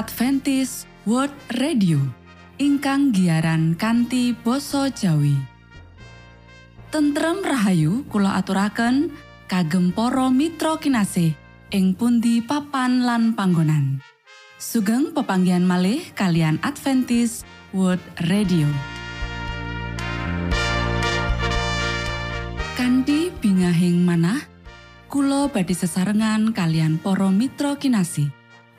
Adventist World Radio ingkang giaran kanti basa Jawi. Tentrem Rahayu kula aturaken kagem para mitra kinasih ing pundi papan lan panggonan. Sugeng pepanggian malih kalian Adventist World Radio. Kanti bingahing manah Kulo badi sesarengan kalian poro mitra kinasi.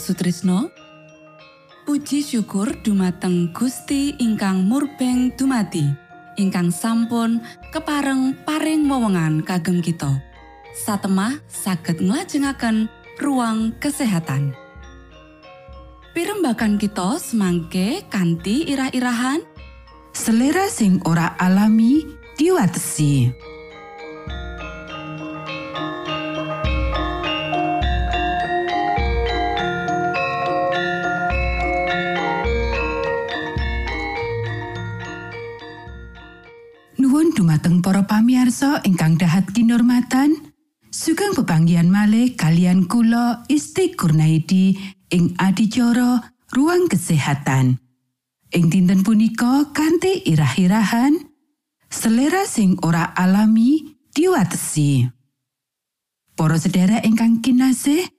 Sutrisno. Puji syukur dumateng Gusti ingkang murbeng dumati ingkang sampun kepareng paring wewenngan kagem kita. Satemah saged nglajengaken ruang kesehatan. Pirembakan kita semangke kanthi irah-irahan. Selera sing ora alami diwatesi. Ingkang dahat kinurmatan, sugeng pepanggihan malih kalian kula Isti Kurnaidi ing adicara ruang kesehatan. Ing dinten punika kanthi irah-irahan selera sing ora alami diwatesi. Para sedherek ingkang kinasih,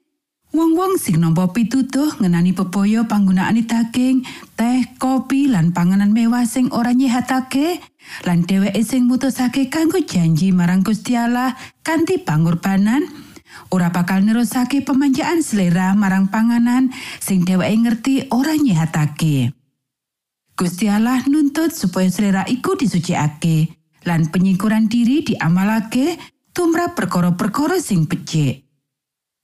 wong-wong sing nampa pitutuh ngenani pepaya panggunaan daging, teh, kopi lan panganan mewah sing ora nyehatake, lan dheweke sing mutusake kanggo janji marang Gusti Allah kanthi pangorbanan, ora bakal nerusake pemanjaan selera marang panganan sing dheweke ngerti ora nyehatake. Gusti Allah nuntut supaya selera iku disucikake lan penyingkuran diri diamalake tumrap perkara-perkara sing becik.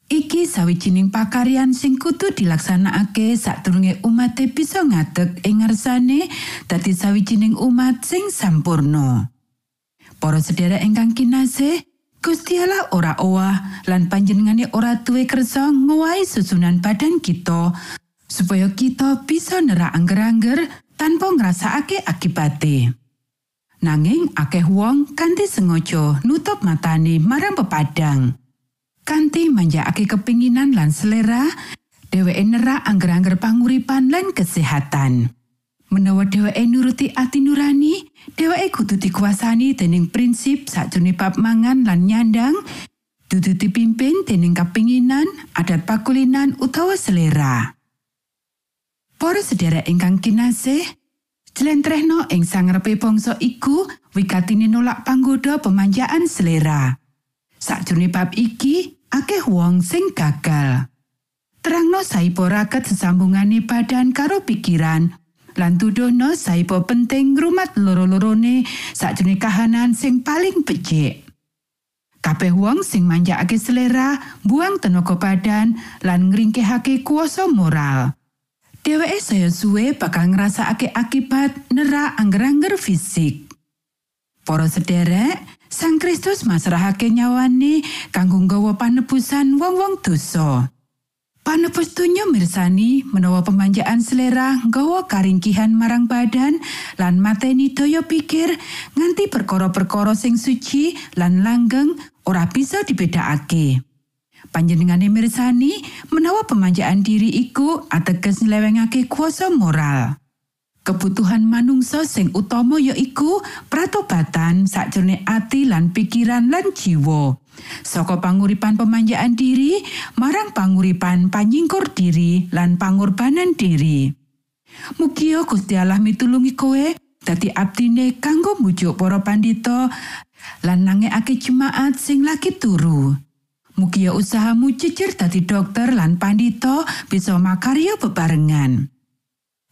Iki sawijining pakaryan sing kudu dilaksanakake sakdurunge umat bisa ngadeg ing ngarsane dadi sawijining umat sing sampurno. Para sedherek ingkang kinasih, Gusti Allah ora owah lan panjenengane ora duwe kersa ngowahi susunan badan kita supaya kita bisa nerak angger-angger tanpa ngrasakake akibate. Nanging akeh wong kanthi sengaja nutup matane marang pepadang. Kanthi manjakake kepinginan lan selera, dheweke nerak angger-angger panguripan lan kesehatan. Menawa dheweke nuruti ati nurani, dheweke kudu dikuasani dening prinsip sakjroning bab mangan lan nyandang, dudu dipimpin dening kepinginan, adat pakulinan utawa selera. Para sedherek ingkang kinasih, jlentrehno ing sangarepe bangsa iku wikatine nolak panggoda pemanjaan selera. Sakjroning bab iki, akeh wong sing gagal. Terangno saipo raket sesambungane badan karo pikiran, lan tuduhno saipo penting ngrumat loro-lorone sakjroning kahanan sing paling becik. Kabeh wong sing manjakake selera, buang tenaga badan lan ngringkehake kuasa moral. Dheweke saya suwe bakal ngrasakake akibat nerak angger-angger fisik. Para sederek, Sang Kristus masrahake nyawane kanggo nggawa panebusan wong-wong dosa. Panebus donya mirsani menawa pemanjaan selera nggawa karingkihan marang badan lan mateni daya pikir nganti perkara-perkara sing suci lan langgeng ora bisa dibedakake. Panjenengane mirsani menawa pemanjaan diri iku ateges nlewengake kuasa moral. Kebutuhan manungsa sing utama ya iku pratobatan sakjroning ati lan pikiran lan jiwa. Saka panguripan pemanjaan diri marang panguripan panyingkur diri lan pangorbanan diri. Mugia Gusti Allah mitulungi kowe dadi abdine kanggo mujuk para pandita lan nangekake jemaat sing lagi turu. Mugia usahamu jejer dadi dokter lan pandita bisa makarya bebarengan.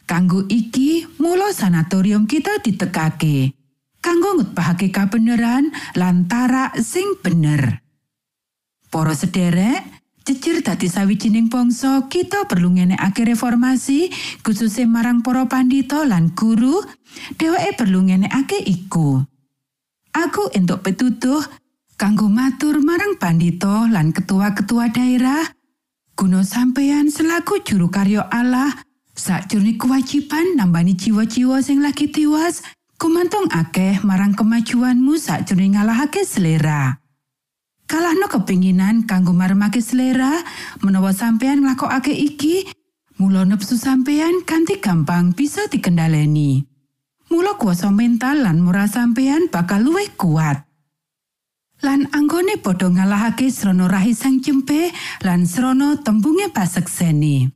Kanggo iki, mula sanatorium kita ditekake. Kanggo ngutpahake kabeneran lan tarak sing bener. Para sederek, jejer dadi sawijining bangsa, kita perlu ngenekake reformasi khususé marang para pandita lan guru. Dheweke perlu ngenekake iku. Aku entuk petutuh kanggo matur marang pandita lan ketua-ketua daerah guna sampeyan selaku juru karya Allah sakjroning kewajiban nambani jiwa-jiwa sing lagi tiwas kumantung akeh marang kemajuanmu sakjroning ngalahake selera. Kalahno kepinginan kanggo maremake selera menawa sampeyan nglakokake iki mula nepsu sampeyan kanthi gampang bisa dikendaleni mula kuasa mental lan moral sampeyan bakal luwih kuat. Lan anggone padha ngalahake srana rahi sang cempe lan srana tembunge pasekseni.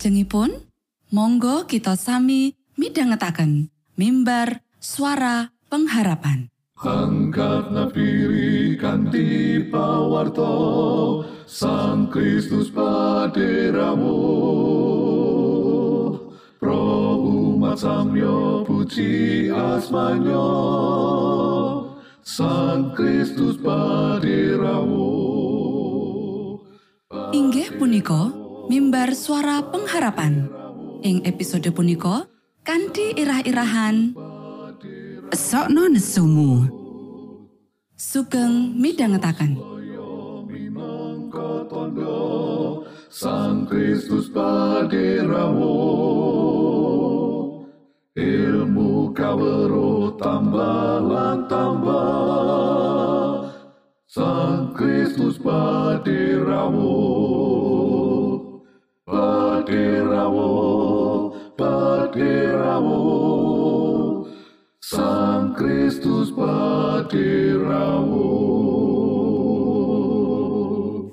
Salajengipun, monggo kita sami midhangetaken mimbar suara pengharapan. Angkat napiri kanthi pawarto Sang Kristus paderamu. Pro umat samyo puji asmanyo Sang Kristus paderamu. Inggih punika mimbar suara pengharapan. Ing episode punika kanthi irah-irahan Esokno nesumu. sugeng tondo Sang Kristus paderamu ilmu kawero tambah lan tambah Sang Kristus paderamu paderamu paderamu Sang Kristus paderamu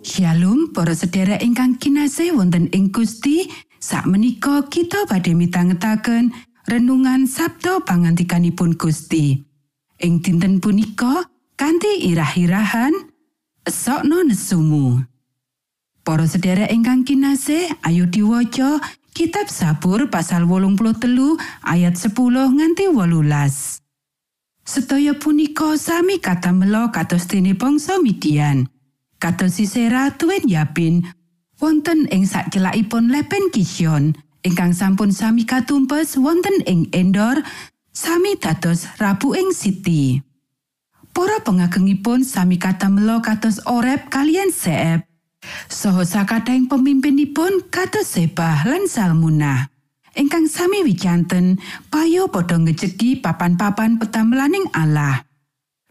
Shalom para sedherek ingkang kinasih wonten ing Gusti sakmenika kita badhe mitangetaken renungan Sabto pangantikanipun Gusti. Ing dinten punika kanthi irah-irahan esokno nesumu Para sedherek ingkang kinasih ayo diwaca kitab Sabur pasal 83 ayat 10 nganti 18 Sedaya punika sami katamela kados dene bangsa Midian. Kados Sisera tuwin Yapin wonten ing sakcelakipun lepen Kision ingkang sampun sami katumpes wonten ing Endor sami dados Rabu ing Siti. Para pengagengipun sami katamela kados Oreb kalian Seeb. Soho sakadaing pemimpinipun kados Sebah lan Salmunah. ingkang sami wicanten payo padha ngejeki papan-papan petamelaning Allah.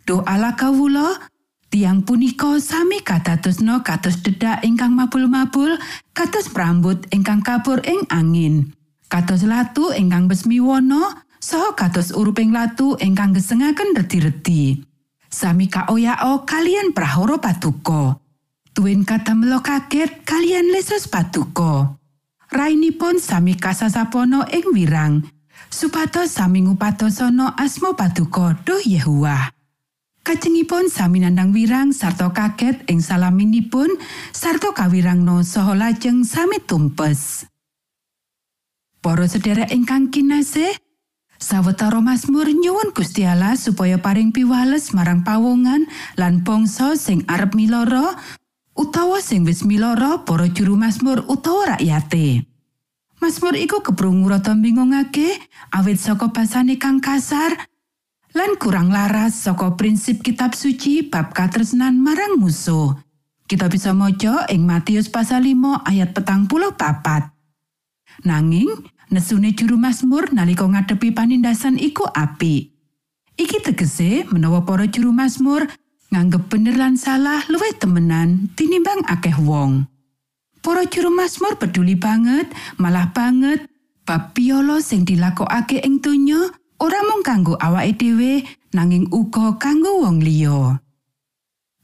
Do Allah kawula tiang punika sami kadatusno kados dedak ingkang mabul-mabul kados prambut ingkang kabur ing angin. Kados latu ingkang besmiwono saha kados uruping latu ingkang gesengaken reti-reti. Sami kaoyao kalian prahara patuko. Tuwin katamelo kaget kalian lesus patuko. Rainipun sami kasasapono ing wirang, supados sami ngupadosana asma paduka Duh Yehuwa. Kajengipun sami nandang wirang sarta kaget ing salaminipun sarta kawirangno saha lajeng sami tumpes. Para sedherek ingkang kinasih, sawetara Mazmur nyuwun Gusti Allah supaya paring piwales marang pawongan lan bangsa sing arep miloro utawa sing wis miloro para juru Mazmur utawa rakyate. Mazmur iku keprungu rada bingungake awit saka basane kang kasar lan kurang laras saka prinsip kitab suci bab katresnan marang musuh. Kita bisa maca ing Matius pasal 5 ayat petang puluh papat. Nanging, nesune juru Mazmur nalika ngadepi panindasan iku api. Iki tegese menawa para juru Mazmur nganggep bener lan salah luwih temenan tinimbang akeh wong. Para juru Mazmur peduli banget, malah banget bab piolo sing dilakokake ing donya ora mung kanggo awake dhewe nanging uga kanggo wong liya.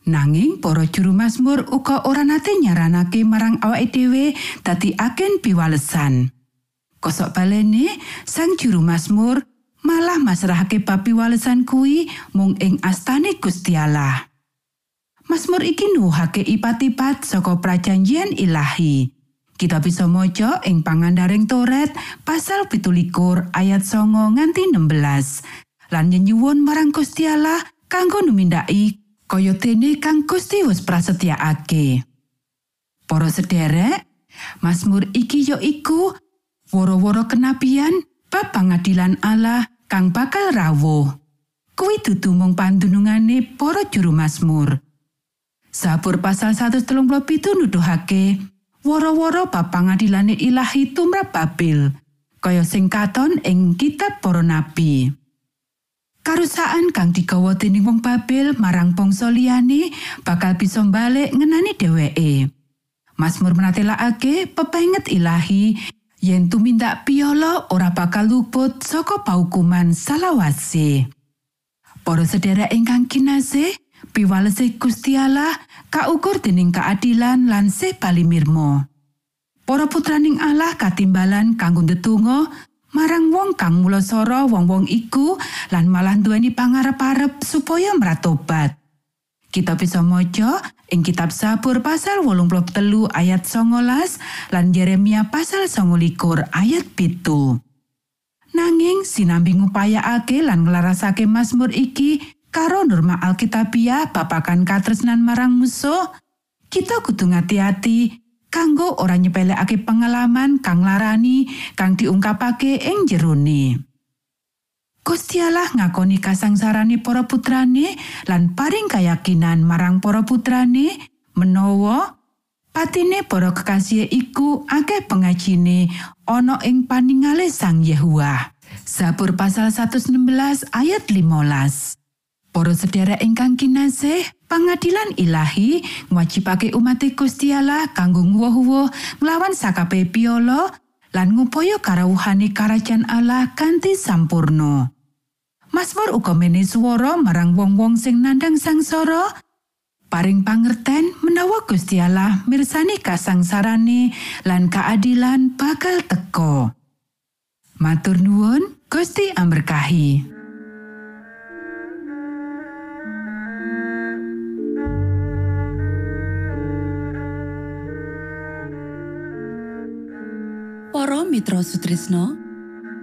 Nanging para juru Mazmur uga ora nate nyaranake marang awake dhewe dadi agen piwalesan. Kosok balene sang juru Mazmur malah masrahake bab piwalesan kuwi mung ing astane Gusti Allah. Mazmur iki nuhake ipat-ipat saka prajanjian ilahi. Kita bisa maca ing pangandaring Toret pasal 17 ayat songo nganti 16 lan nyenyuwun marang Gusti Allah kanggo numindaki kaya dene kang Gusti wis prasetyakake. Para sederek, Mazmur iki ya iku woro-woro kenabian bab pangadilan Allah kang bakal rawuh. Kuwi dudu mung pandunungane para juru Mazmur. Sabur pasal 137 nuduhake woro-woro bab pangadilane ilahi tumrap Babil, kaya sing katon ing kitab para nabi. Karusaan kang digawa dening wong Babil marang bangsa liyane bakal bisa balik ngenani dheweke. Mazmur menatelakake pepenget ilahi yen tumindak piolo ora bakal luput saka paukuman salawase. Para sedherek ingkang kinasih, piwalese Gusti Allah kaukur dening keadilan lan sepalimirmo. Para putraning Allah katimbalan kanggo ndedonga marang wong kang mulasara wong-wong iku lan malah duweni pangarep-arep supaya meratobat. Kita bisa maca ing kitab Sabur pasal 83 ayat 19 lan Yeremia pasal 29 ayat pitu. Nanging sinambi ngupayakake lan nglarasake Mazmur iki karo norma Alkitabiah babagan katresnan marang musuh, kita kudu ngati-ati kanggo ora nyepelekake pengalaman kang larani kang diungkapake ing jerone. Gusti Allah ngakoni kasangsarane para putrane lan paring keyakinan marang para putrane menawa patine para kekasih iku akeh pengajine ana ing paningale Sang Yehuwa. Sabur pasal 116 ayat 15. Para sedherek ingkang kinasih, pangadilan ilahi ngwajibake umat Gusti Allah kanggo nguwuh nglawan sakabehe piolo lan ngupaya karawuhane kerajaan Allah kanthi sampurno. Mazmur uga menehi swara marang wong-wong sing nandhang sangsara paring pangerten menawa Gusti Allah mirsani kasangsarane lan keadilan bakal teka. Matur nuwun, Gusti amberkahi. Para Mitra Sutrisno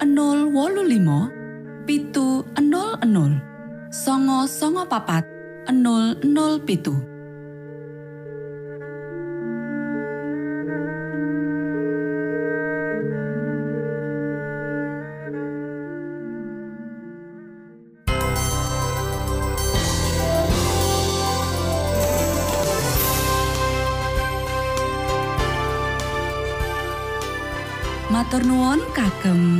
025 pitu 00 songo songo papat 00 pitu. Matur nuwun kagem